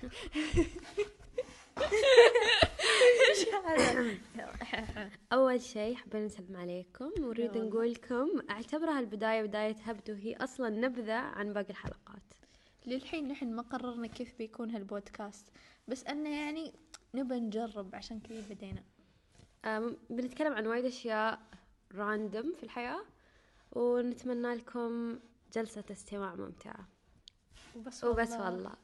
أول شيء حبينا نسلم عليكم. ونريد نقولكم نقول لكم أعتبرها البداية بداية هبد وهي أصلا نبذة عن باقي الحلقات. للحين نحن ما قررنا كيف بيكون هالبودكاست بس أنه يعني نبى نجرب عشان كذا بدينا. بنتكلم عن وايد أشياء راندوم في الحياة ونتمنى لكم جلسة استماع ممتعة. وبس والله, وبس والله.